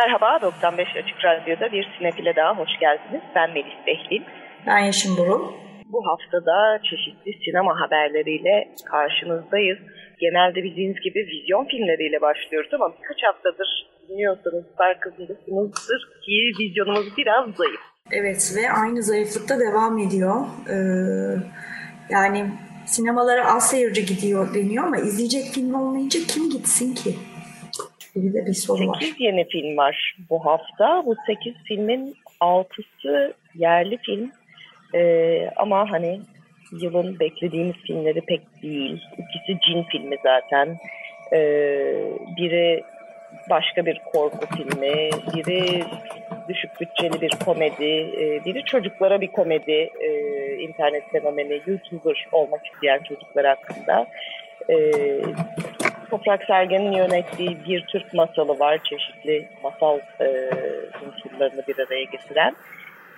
Merhaba, 95 Açık Radyo'da bir sinefile daha hoş geldiniz. Ben Melis Behlil. Ben Yeşim Burul. Bu haftada çeşitli sinema haberleriyle karşınızdayız. Genelde bildiğiniz gibi vizyon filmleriyle başlıyoruz ama birkaç haftadır dinliyorsanız farkındasınızdır ki vizyonumuz biraz zayıf. Evet ve aynı zayıflıkta devam ediyor. Ee, yani sinemalara az seyirci gidiyor deniyor ama izleyecek film olmayınca kim gitsin ki? Gibi de bir soru 8 var. 8 yeni film var bu hafta. Bu 8 filmin 6'sı yerli film. Ee, ama hani yılın beklediğimiz filmleri pek değil. İkisi cin filmi zaten. Ee, biri başka bir korku filmi, biri düşük bütçeli bir komedi, e, biri çocuklara bir komedi, e, internet fenomeni, YouTuber olmak isteyen çocuklar hakkında. E, Toprak Sergen'in yönettiği bir Türk masalı var. Çeşitli masal e, unsurlarını bir araya getiren.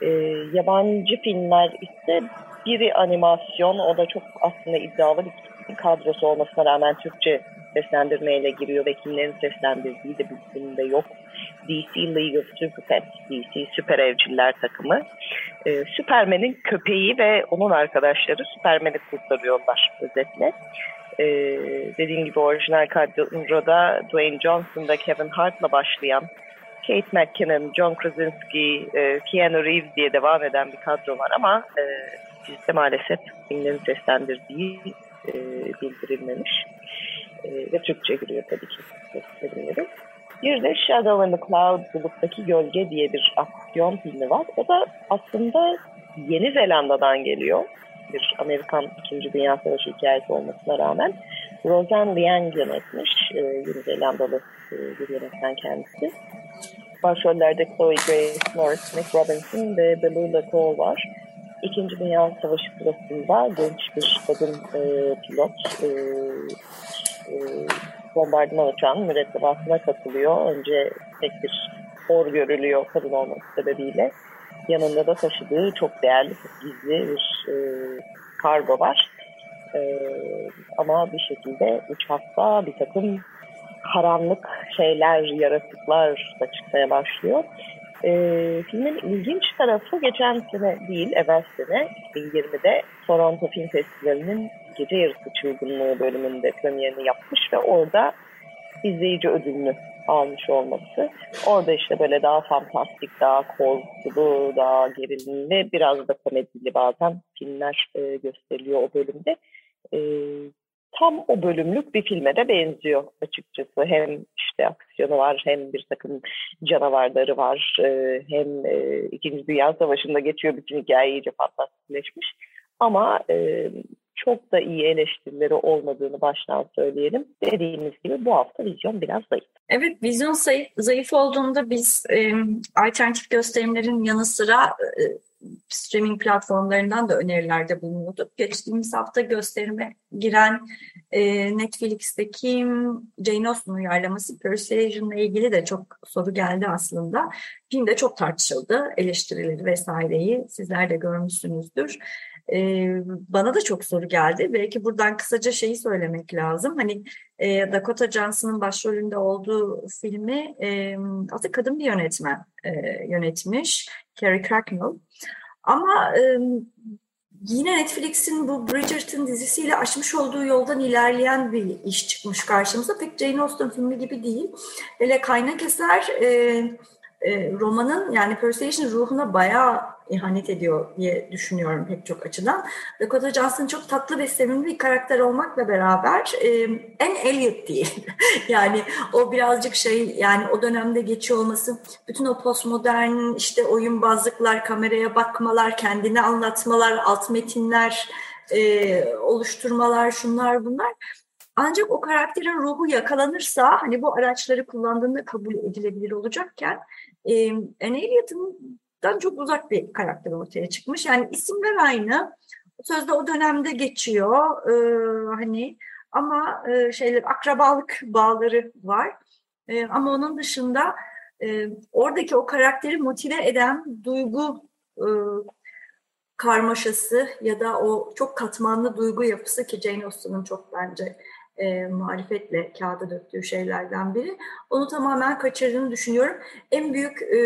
E, yabancı filmler ise biri animasyon. O da çok aslında iddialı bir kadrosu olmasına rağmen Türkçe seslendirmeyle giriyor ve kimlerin seslendirdiği de bir filmde yok. DC League of Super Pets, DC Süper Evciller takımı. Ee, Süpermen'in köpeği ve onun arkadaşları Süpermen'i kurtarıyorlar özetle. Ee, dediğim gibi orijinal kadroda Dwayne Johnson'da Kevin Hart'la başlayan Kate McKinnon, John Krasinski, e, Keanu Reeves diye devam eden bir kadro var ama e, bizde maalesef filmlerin seslendirdiği e, bildirilmemiş. E, ve Türkçe giriyor tabii ki seslendirmeleri. Bir de Shadow in the Cloud, Buluttaki Gölge diye bir aksiyon filmi var. O da aslında Yeni Zelanda'dan geliyor bir Amerikan İkinci Dünya Savaşı hikayesi olmasına rağmen Roseanne Liang yönetmiş. E, Yeni Zelandalı e, bir yönetmen kendisi. Başrollerde Chloe Grace Moretz, Nick Robinson ve Beluga Cole var. İkinci Dünya Savaşı sırasında genç bir kadın e, pilot e, e, bombardıman uçağının mürettebatına katılıyor. Önce tek bir hor görülüyor kadın olması sebebiyle yanında da taşıdığı çok değerli, çok gizli bir e, kargo var. E, ama bir şekilde uçakta bir takım karanlık şeyler, yaratıklar da çıkmaya başlıyor. E, filmin ilginç tarafı geçen sene değil, evvel sene 2020'de Toronto Film Festivali'nin gece yarısı çılgınlığı bölümünde premierini yapmış ve orada izleyici ödülünü almış olması. Orada işte böyle daha fantastik, daha korkulu, daha gerilimli, biraz da komedili bazen filmler e, gösteriliyor o bölümde. E, tam o bölümlük bir filme de benziyor açıkçası. Hem işte aksiyonu var, hem bir takım canavarları var, e, hem e, İkinci Dünya Savaşı'nda geçiyor bütün hikaye iyice fantastikleşmiş. Ama e, çok da iyi eleştirileri olmadığını baştan söyleyelim. Dediğimiz gibi bu hafta vizyon biraz zayıf. Evet, vizyon zayıf olduğunda biz e, alternatif gösterimlerin yanı sıra e, streaming platformlarından da önerilerde bulunuyorduk. Geçtiğimiz hafta gösterime giren e, Netflix'teki Jane Austen uyarlaması Persuasion ile ilgili de çok soru geldi aslında. Film de çok tartışıldı, eleştirileri vesaireyi sizler de görmüşsünüzdür. Ee, bana da çok soru geldi. Belki buradan kısaca şeyi söylemek lazım. Hani e, Dakota Johnson'ın başrolünde olduğu filmi e, aslında kadın bir yönetmen e, yönetmiş. Carrie Cracknell. Ama e, yine Netflix'in bu Bridgerton dizisiyle açmış olduğu yoldan ilerleyen bir iş çıkmış karşımıza. Pek Jane Austen filmi gibi değil. Hele kaynak eser e, e, romanın yani Persuasion ruhuna bayağı ihanet ediyor diye düşünüyorum pek çok açıdan. Dakota Johnson çok tatlı ve sevimli bir karakter olmakla beraber e, en Elliot değil. yani o birazcık şey yani o dönemde geçiyor olması bütün o postmodern işte oyunbazlıklar, kameraya bakmalar, kendini anlatmalar, alt metinler e, oluşturmalar şunlar bunlar Ancak o karakterin ruhu yakalanırsa hani bu araçları kullandığında kabul edilebilir olacakken e, Anne Elliot'dan çok uzak bir karakter ortaya çıkmış. Yani isimler aynı. Sözde o dönemde geçiyor. E, hani ama e, şeyler akrabalık bağları var. E, ama onun dışında e, oradaki o karakteri motive eden duygu e, karmaşası ya da o çok katmanlı duygu yapısı ki Jane Austen'ın çok bence e, marifetle kağıda döktüğü şeylerden biri. Onu tamamen kaçırdığını düşünüyorum. En büyük e,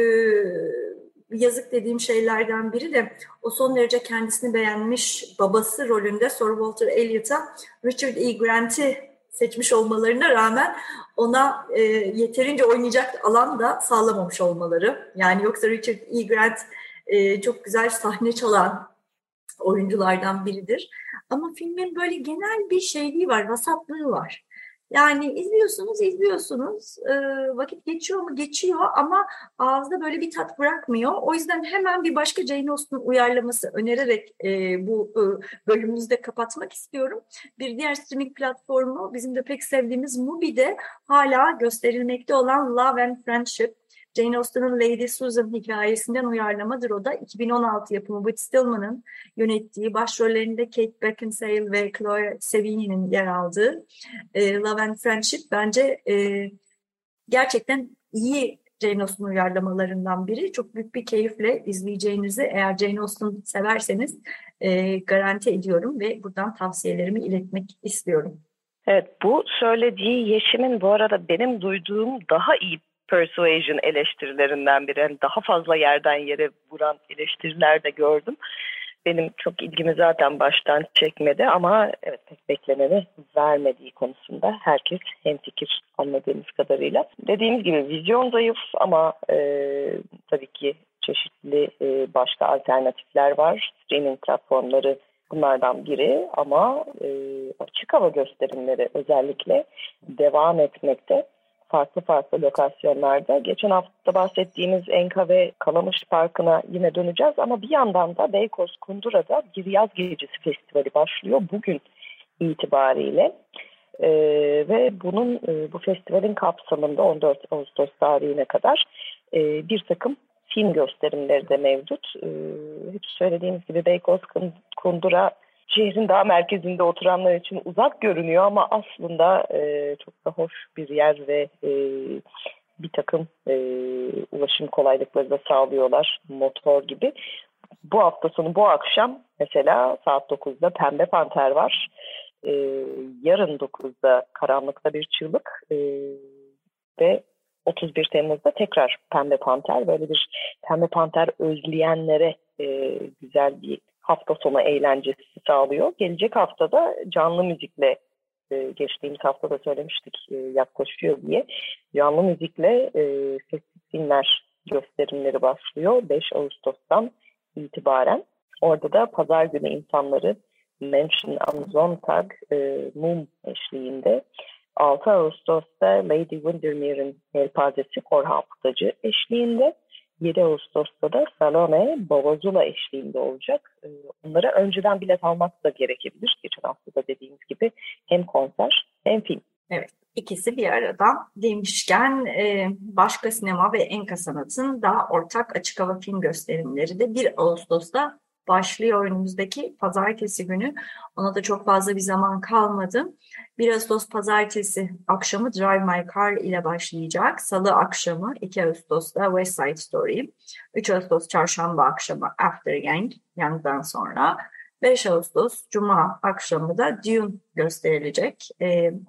yazık dediğim şeylerden biri de o son derece kendisini beğenmiş babası rolünde Sir Walter Elliot'a Richard E. Grant'i seçmiş olmalarına rağmen ona e, yeterince oynayacak alan da sağlamamış olmaları. Yani yoksa Richard E. Grant e, çok güzel sahne çalan oyunculardan biridir. Ama filmin böyle genel bir şeyliği var, vasatlığı var. Yani izliyorsunuz, izliyorsunuz. E, vakit geçiyor mu? Geçiyor ama ağızda böyle bir tat bırakmıyor. O yüzden hemen bir başka Jane Austen uyarlaması önererek e, bu e, bölümümüzü de kapatmak istiyorum. Bir diğer streaming platformu bizim de pek sevdiğimiz Mubi'de hala gösterilmekte olan Love and Friendship. Jane Austen'ın Lady Susan hikayesinden uyarlamadır o da. 2016 yapımı Whit Stillman'ın yönettiği, başrollerinde Kate Beckinsale ve Chloe Sevigny'nin yer aldığı e, Love and Friendship bence e, gerçekten iyi Jane Austen uyarlamalarından biri. Çok büyük bir keyifle izleyeceğinizi eğer Jane Austen severseniz e, garanti ediyorum ve buradan tavsiyelerimi iletmek istiyorum. Evet bu söylediği Yeşim'in bu arada benim duyduğum daha iyi persuasion eleştirilerinden biri. Yani daha fazla yerden yere vuran eleştiriler de gördüm. Benim çok ilgimi zaten baştan çekmedi ama evet pek bekleneni vermediği konusunda herkes hemfikir anladığımız kadarıyla. Dediğimiz gibi vizyon zayıf ama e, tabii ki çeşitli e, başka alternatifler var. Streaming platformları bunlardan biri ama e, açık hava gösterimleri özellikle devam etmekte farklı farklı lokasyonlarda. Geçen hafta bahsettiğimiz Enka ve Kalamış Parkı'na yine döneceğiz ama bir yandan da Beykoz Kundura'da bir yaz gecesi festivali başlıyor bugün itibariyle. Ee, ve bunun e, bu festivalin kapsamında 14 Ağustos tarihine kadar e, bir takım film gösterimleri de mevcut. Ee, hiç söylediğimiz gibi Beykoz Kundura şehrin daha merkezinde oturanlar için uzak görünüyor ama aslında e, çok da hoş bir yer ve e, bir takım e, ulaşım kolaylıkları da sağlıyorlar motor gibi. Bu hafta sonu bu akşam mesela saat 9'da Pembe Panter var. E, yarın 9'da Karanlıkta Bir Çığlık e, ve 31 Temmuz'da tekrar Pembe Panter. Böyle bir Pembe Panter özleyenlere e, güzel bir hafta sonu eğlencesi sağlıyor. Gelecek haftada canlı müzikle e, geçtiğimiz hafta da söylemiştik e, yaklaşıyor diye. Canlı müzikle e, sessiz filmler gösterimleri başlıyor 5 Ağustos'tan itibaren. Orada da pazar günü insanları Mention on Zontag e, Mum eşliğinde 6 Ağustos'ta Lady Windermere'in yelpazesi Korhan Putacı eşliğinde 7 Ağustos'ta da Salome Bavazula eşliğinde olacak. Ee, onlara önceden bilet almak da gerekebilir. Geçen hafta da dediğimiz gibi hem konser hem film. Evet. İkisi bir arada demişken e, başka sinema ve Enka Sanat'ın daha ortak açık hava film gösterimleri de 1 Ağustos'ta başlıyor önümüzdeki pazartesi günü. Ona da çok fazla bir zaman kalmadı. 1 Ağustos pazartesi akşamı Drive My Car ile başlayacak. Salı akşamı 2 Ağustos'ta West Side Story. 3 Ağustos çarşamba akşamı After Gang, Young'dan sonra. 5 Ağustos Cuma akşamı da Dune gösterilecek.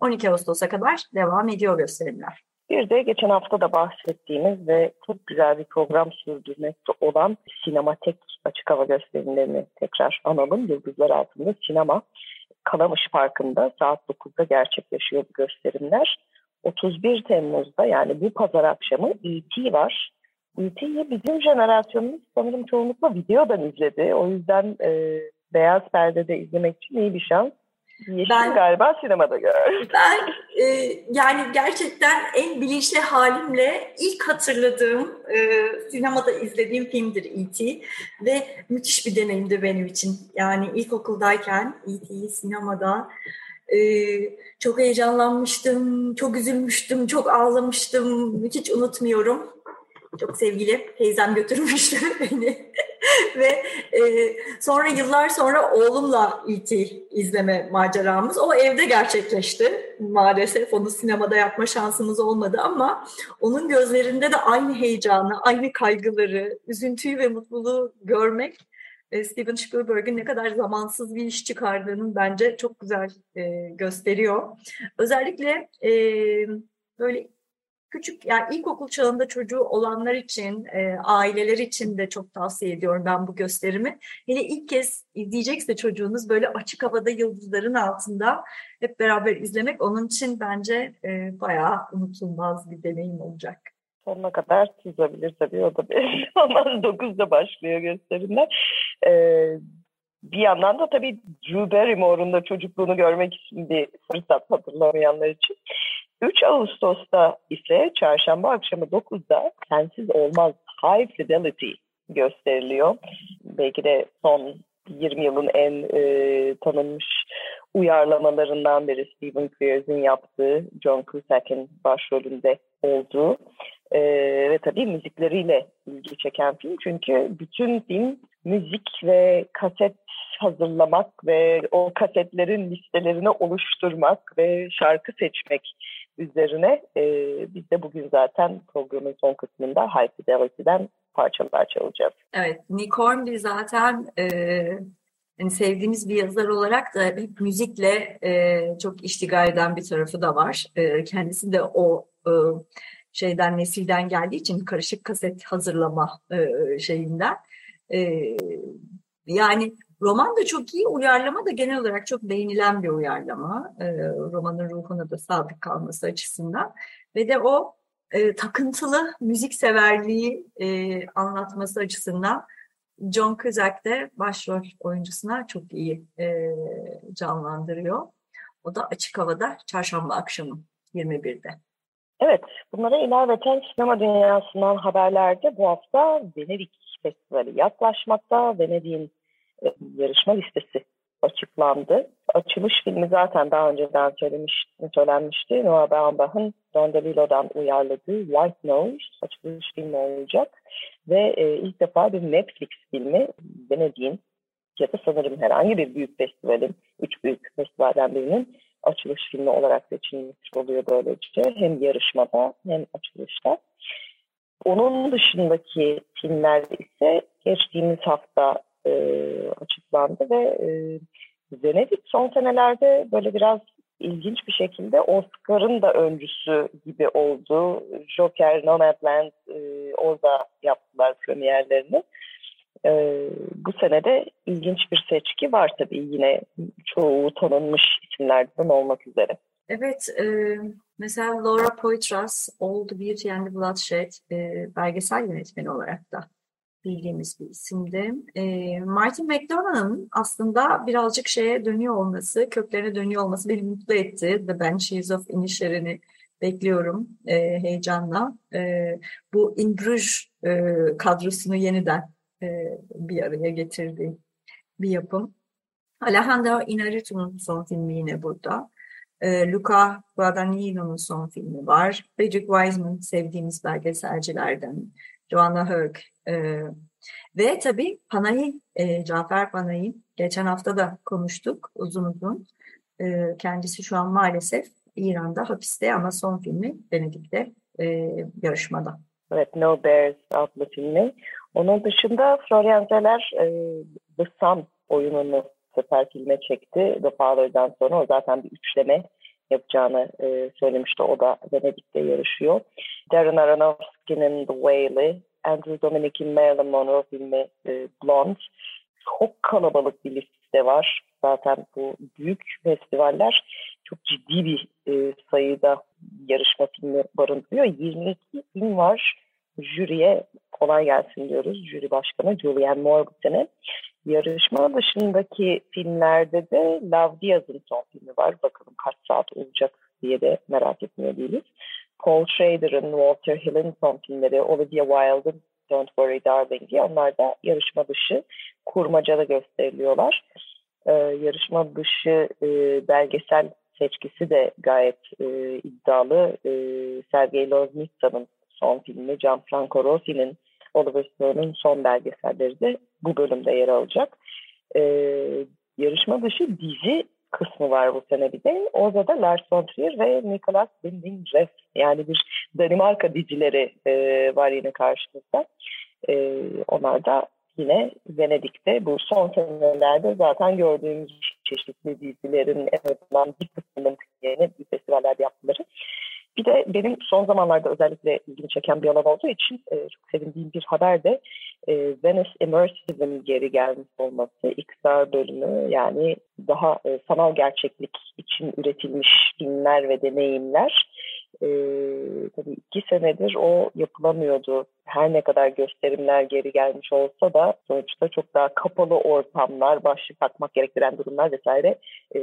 12 Ağustos'a kadar devam ediyor gösterimler. Bir de geçen hafta da bahsettiğimiz ve çok güzel bir program sürdürmekte olan sinematek açık hava gösterimlerini tekrar analım. Yıldızlar altında sinema Kalamış Parkı'nda saat 9'da gerçekleşiyor bu gösterimler. 31 Temmuz'da yani bu pazar akşamı E.T. var. E.T.'yi bizim jenerasyonumuz sanırım çoğunlukla videodan izledi. O yüzden e, beyaz perdede izlemek için iyi bir şans. Yeşil ben, galiba sinemada gör. Ben e, yani gerçekten en bilinçli halimle ilk hatırladığım e, sinemada izlediğim filmdir E.T. Ve müthiş bir deneyimdi benim için. Yani ilkokuldayken E.T'yi sinemada e, çok heyecanlanmıştım, çok üzülmüştüm, çok ağlamıştım. Hiç unutmuyorum. Çok sevgili teyzem götürmüştü beni. Ve e, sonra yıllar sonra oğlumla E.T. izleme maceramız o evde gerçekleşti. Maalesef onu sinemada yapma şansımız olmadı ama onun gözlerinde de aynı heyecanı, aynı kaygıları, üzüntüyü ve mutluluğu görmek e, Steven Spielberg'in ne kadar zamansız bir iş çıkardığının bence çok güzel e, gösteriyor. Özellikle e, böyle küçük yani ilkokul çağında çocuğu olanlar için, e, aileler için de çok tavsiye ediyorum ben bu gösterimi. Hele ilk kez izleyecekse çocuğunuz böyle açık havada yıldızların altında hep beraber izlemek onun için bence e, bayağı unutulmaz bir deneyim olacak. Sonuna kadar çizebilir tabii o da bir olmaz. 9'da başlıyor gösterimler. Ee, bir yandan da tabii Drew Barrymore'un da çocukluğunu görmek için bir fırsat hatırlamayanlar için. 3 Ağustos'ta ise çarşamba akşamı 9'da Sensiz Olmaz High Fidelity gösteriliyor. Belki de son 20 yılın en e, tanınmış uyarlamalarından biri Stephen Frears'in yaptığı, John Cusack'in başrolünde olduğu e, ve tabii müzikleriyle ilgi çeken film. Çünkü bütün film müzik ve kaset hazırlamak ve o kasetlerin listelerini oluşturmak ve şarkı seçmek üzerine e, biz de bugün zaten programın son kısmında High Fidelity'den parçalar çalacağız. Evet, Nick Hornby zaten e, yani sevdiğimiz bir yazar olarak da hep müzikle e, çok iştigal eden bir tarafı da var. E, kendisi de o e, şeyden nesilden geldiği için karışık kaset hazırlama e, şeyinden. E, yani roman da çok iyi, uyarlama da genel olarak çok beğenilen bir uyarlama. E, romanın ruhuna da sadık kalması açısından. Ve de o e, takıntılı müzik severliği e, anlatması açısından John Cusack de başrol oyuncusuna çok iyi e, canlandırıyor. O da açık havada çarşamba akşamı 21'de. Evet, bunlara ilaveten sinema dünyasından haberlerde bu hafta Venedik Festivali yaklaşmakta. Venedik'in yarışma listesi açıklandı. Açılış filmi zaten daha önceden söylemiş, söylenmişti. Noah Baumbach'ın Don DeLillo'dan uyarladığı White Nose açılış filmi olacak. Ve e, ilk defa bir Netflix filmi Venedik'in ya da sanırım herhangi bir büyük festivalin, üç büyük festivalden birinin açılış filmi olarak seçilmiş oluyor böylece. Hem yarışmada hem açılışta. Onun dışındaki filmler ise geçtiğimiz hafta e, açıklandı ve e, Venedik son senelerde böyle biraz ilginç bir şekilde Oscar'ın da öncüsü gibi oldu. Joker, Nomadland e, orada yaptılar premierlerini. E, bu senede ilginç bir seçki var tabii yine çoğu tanınmış isimlerden olmak üzere. Evet, e, mesela Laura Poitras, Old Beauty and the Bloodshed e, belgesel yönetmeni olarak da bildiğimiz bir isimdi. E, Martin McDonagh'ın aslında birazcık şeye dönüyor olması, köklerine dönüyor olması beni mutlu etti. The Banshees of Inisherin'i bekliyorum e, heyecanla. E, bu In Bruges e, kadrosunu yeniden e, bir araya getirdiği bir yapım. Alejandro Inarritu'nun son filmi yine burada. E, Luca Guadagnino'nun son filmi var. Patrick Wiseman sevdiğimiz belgeselcilerden. Joanna Hög e, ve tabii Panahi, e, Cafer Panahi geçen hafta da konuştuk uzun uzun. E, kendisi şu an maalesef İran'da hapiste ama son filmi Venedik'te e, yarışmada. Evet, No Bears adlı filmi. Onun dışında Florian Zeller e, The Sun oyununu sefer filme çekti. The Father'dan sonra o zaten bir üçleme yapacağını e, söylemişti. O da Venedik'te yarışıyor. Darren Aronofsky'nin The Whale'i, Andrew Dominik'in Marilyn Monroe filmi e, Blonde. Çok kalabalık bir liste var. Zaten bu büyük festivaller çok ciddi bir e, sayıda yarışma filmi barındırıyor. 22 film var. Jüriye kolay gelsin diyoruz. Jüri başkanı Julianne sene. Yarışma dışındaki filmlerde de Love Diaz'ın son filmi var. Bakalım kaç saat olacak diye de merak etmiyor değiliz. Paul Schrader'ın, Walter Hill'in son filmleri, Olivia Wilde'ın Don't Worry Darling diye onlar da yarışma dışı kurmacada gösteriliyorlar. e, yarışma dışı e, belgesel seçkisi de gayet e, iddialı. E, Sergey Loznica'nın son filmi, Gianfranco Rossi'nin Oliver Stone'un son belgeselleri de bu bölümde yer alacak. E, yarışma dışı dizi kısmı var bu sene bir de. Orada da Lars von Trier ve Nicolas Winding Refn yani bir Danimarka dizileri e, var yine karşımızda. E, onlar da yine Venedik'te bu son senelerde zaten gördüğümüz çeşitli dizilerin en azından bir kısmının yeni bir festivallerde yaptıkları. Bir de benim son zamanlarda özellikle ilgimi çeken bir alan olduğu için e, çok sevindiğim bir haber de e, Venice Immersive'ın geri gelmiş olması. XR bölümü yani daha e, sanal gerçeklik için üretilmiş filmler ve deneyimler. E, tabii iki senedir o yapılamıyordu. Her ne kadar gösterimler geri gelmiş olsa da sonuçta çok daha kapalı ortamlar, başlık takmak gerektiren durumlar vesaire e,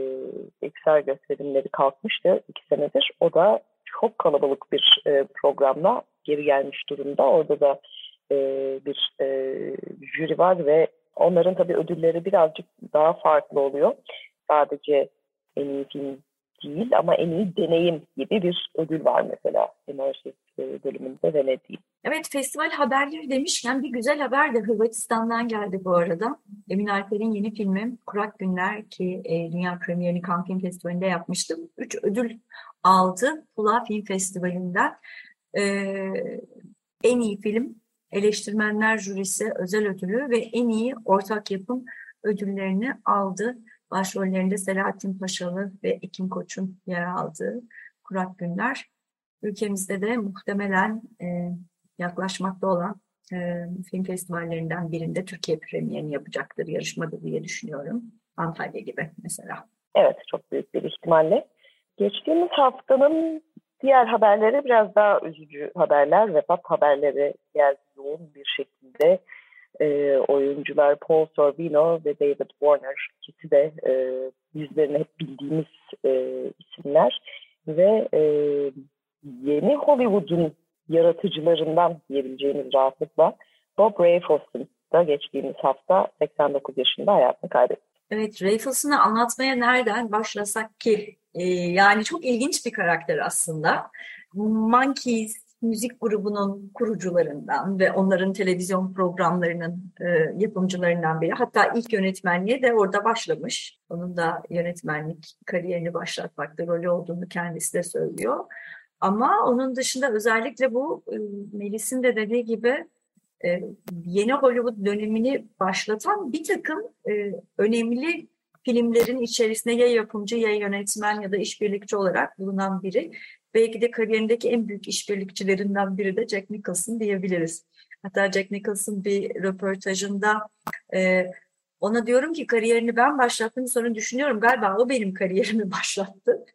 XR gösterimleri kalkmıştı iki senedir. O da çok kalabalık bir e, programla geri gelmiş durumda. Orada da e, bir e, jüri var ve onların tabii ödülleri birazcık daha farklı oluyor. Sadece en iyi film değil ama en iyi deneyim gibi bir ödül var mesela Immersive bölümünde Venedik. Evet festival haberleri demişken bir güzel haber de Hırvatistan'dan geldi bu arada. Emin Alper'in yeni filmi Kurak Günler ki e, dünya premierini Cannes Festivali'nde yapmıştım. Üç ödül aldı Pula Film Festivali'nden. E, en iyi film, eleştirmenler jürisi özel ödülü ve en iyi ortak yapım ödüllerini aldı. Başrollerinde Selahattin Paşalı ve Ekim Koç'un yer aldığı Kurak Günler. Ülkemizde de muhtemelen e, yaklaşmakta olan e, film festivallerinden birinde Türkiye premierini yapacaktır yarışmada diye düşünüyorum. Antalya gibi mesela. Evet, çok büyük bir ihtimalle. Geçtiğimiz haftanın diğer haberleri biraz daha üzücü haberler, vefat haberleri geldi yoğun bir şekilde. E, oyuncular Paul Sorvino ve David Warner ikisi de e, yüzlerini hep bildiğimiz e, isimler ve e, yeni Hollywood'un yaratıcılarından diyebileceğimiz rahatlıkla Bob Rafelson da geçtiğimiz hafta 89 yaşında hayatını kaybetti. Evet, Raffles'ını anlatmaya nereden başlasak ki? Ee, yani çok ilginç bir karakter aslında. Monkeys müzik grubunun kurucularından ve onların televizyon programlarının e, yapımcılarından biri. Hatta ilk yönetmenliğe de orada başlamış. Onun da yönetmenlik kariyerini başlatmakta rolü olduğunu kendisi de söylüyor. Ama onun dışında özellikle bu e, Melis'in de dediği gibi e, yeni Hollywood dönemini başlatan bir takım e, önemli filmlerin içerisinde ya yapımcı ya yönetmen ya da işbirlikçi olarak bulunan biri. Belki de kariyerindeki en büyük işbirlikçilerinden biri de Jack Nicholson diyebiliriz. Hatta Jack Nicholson bir röportajında ona diyorum ki kariyerini ben başlattım sonra düşünüyorum galiba o benim kariyerimi başlattı.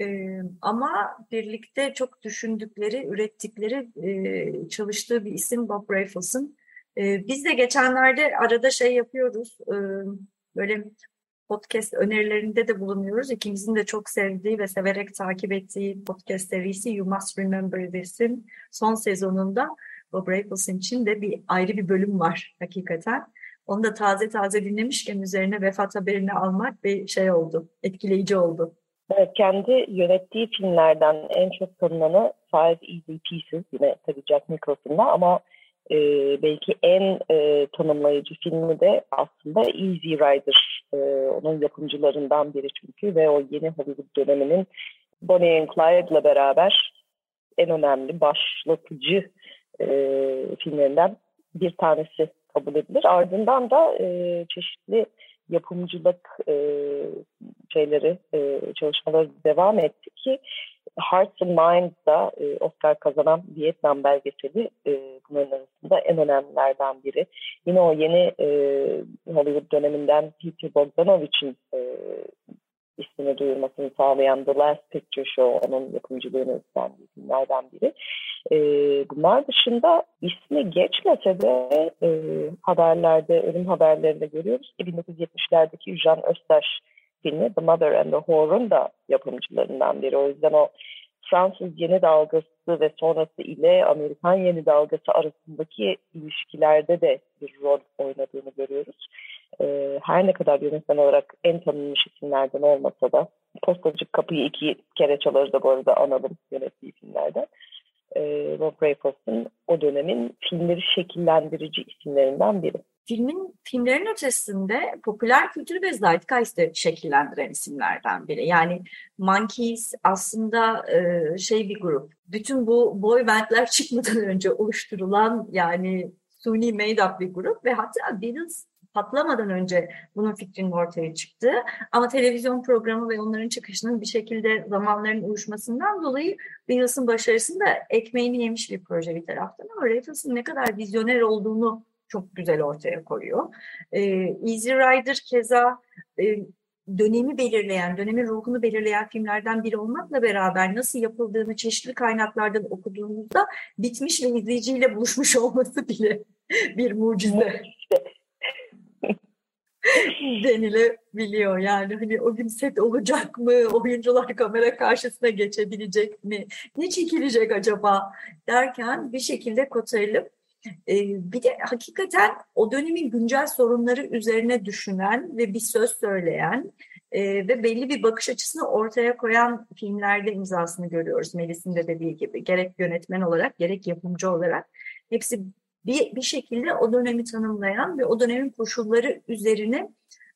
E, ama birlikte çok düşündükleri, ürettikleri, e, çalıştığı bir isim Bob Rafelson. E, biz de geçenlerde arada şey yapıyoruz, e, böyle podcast önerilerinde de bulunuyoruz. İkimizin de çok sevdiği ve severek takip ettiği podcast serisi You Must Remember This'in son sezonunda Bob Rafelson için de bir ayrı bir bölüm var hakikaten. Onu da taze taze dinlemişken üzerine vefat haberini almak bir şey oldu, etkileyici oldu. Kendi yönettiği filmlerden en çok tanınanı Five Easy Pieces yine tabii Jack Nicholson'da ama e, belki en e, tanımlayıcı filmi de aslında Easy Rider. E, onun yapımcılarından biri çünkü ve o yeni Hollywood döneminin Bonnie and Clyde'la beraber en önemli başlatıcı e, filmlerinden bir tanesi kabul edilir. Ardından da e, çeşitli yapımcılık e, şeyleri, e, çalışmaları devam etti ki Hearts and Minds'da e, Oscar kazanan Vietnam belgeseli e, bunların arasında en önemlilerden biri. Yine o yeni e, Hollywood döneminden Peter Bogdanovich'in e, ismini duyurmasını sağlayan The Last Picture Show onun yapımcılığını üstlendiği filmlerden biri. E, bunlar dışında ismi geçmese de e, haberlerde, ölüm haberlerinde görüyoruz ki 1970'lerdeki Jean Österş filmi The Mother and the Whore'un da yapımcılarından biri. O yüzden o Fransız yeni dalgası ve sonrası ile Amerikan yeni dalgası arasındaki ilişkilerde de bir rol oynadığını görüyoruz. e, her ne kadar yönetmen olarak en tanınmış isimlerden olmasa da Postacı Kapıyı iki kere çalarız da bu arada analım yönettiği filmlerden. E, Rob Rayford'un o dönemin filmleri şekillendirici isimlerinden biri. Filmin filmlerin ötesinde popüler kültürü ve zeitgeist'i şekillendiren isimlerden biri. Yani Monkeys aslında e, şey bir grup. Bütün bu boy bandler çıkmadan önce oluşturulan yani suni made up bir grup ve hatta Beatles patlamadan önce bunun fikrinin ortaya çıktı. Ama televizyon programı ve onların çıkışının bir şekilde zamanların uyuşmasından dolayı Beatles'ın başarısında ekmeğini yemiş bir proje bir taraftan ama Beatles'ın ne kadar vizyoner olduğunu çok güzel ortaya koyuyor. Ee, Easy Rider keza e, dönemi belirleyen, dönemin ruhunu belirleyen filmlerden biri olmakla beraber nasıl yapıldığını çeşitli kaynaklardan okuduğumuzda bitmiş ve izleyiciyle buluşmuş olması bile bir mucize. denilebiliyor. Yani hani o gün set olacak mı? Oyuncular kamera karşısına geçebilecek mi? Ne çekilecek acaba derken bir şekilde kotarılıp e, bir de hakikaten o dönemin güncel sorunları üzerine düşünen ve bir söz söyleyen e, ve belli bir bakış açısını ortaya koyan filmlerde imzasını görüyoruz. Melis'in de dediği gibi gerek yönetmen olarak gerek yapımcı olarak hepsi bir, bir şekilde o dönemi tanımlayan ve o dönemin koşulları üzerine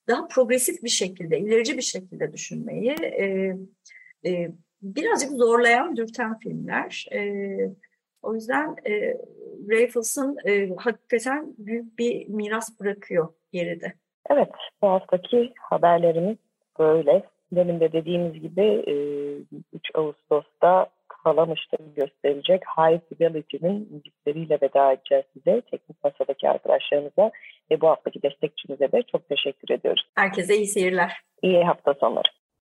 daha progresif bir şekilde, ilerici bir şekilde düşünmeyi e, e, birazcık zorlayan, dürten filmler. E, o yüzden e, Raffles'ın e, hakikaten büyük bir miras bırakıyor geride. Evet, bu haftaki haberlerimiz böyle. Demin de dediğimiz gibi e, 3 Ağustos'ta Kalamış'ta gösterilecek High Fidelity'nin müzikleriyle veda edeceğiz size. Teknik masadaki arkadaşlarımıza ve bu haftaki destekçimize de çok teşekkür ediyoruz. Herkese iyi seyirler. İyi hafta sonları.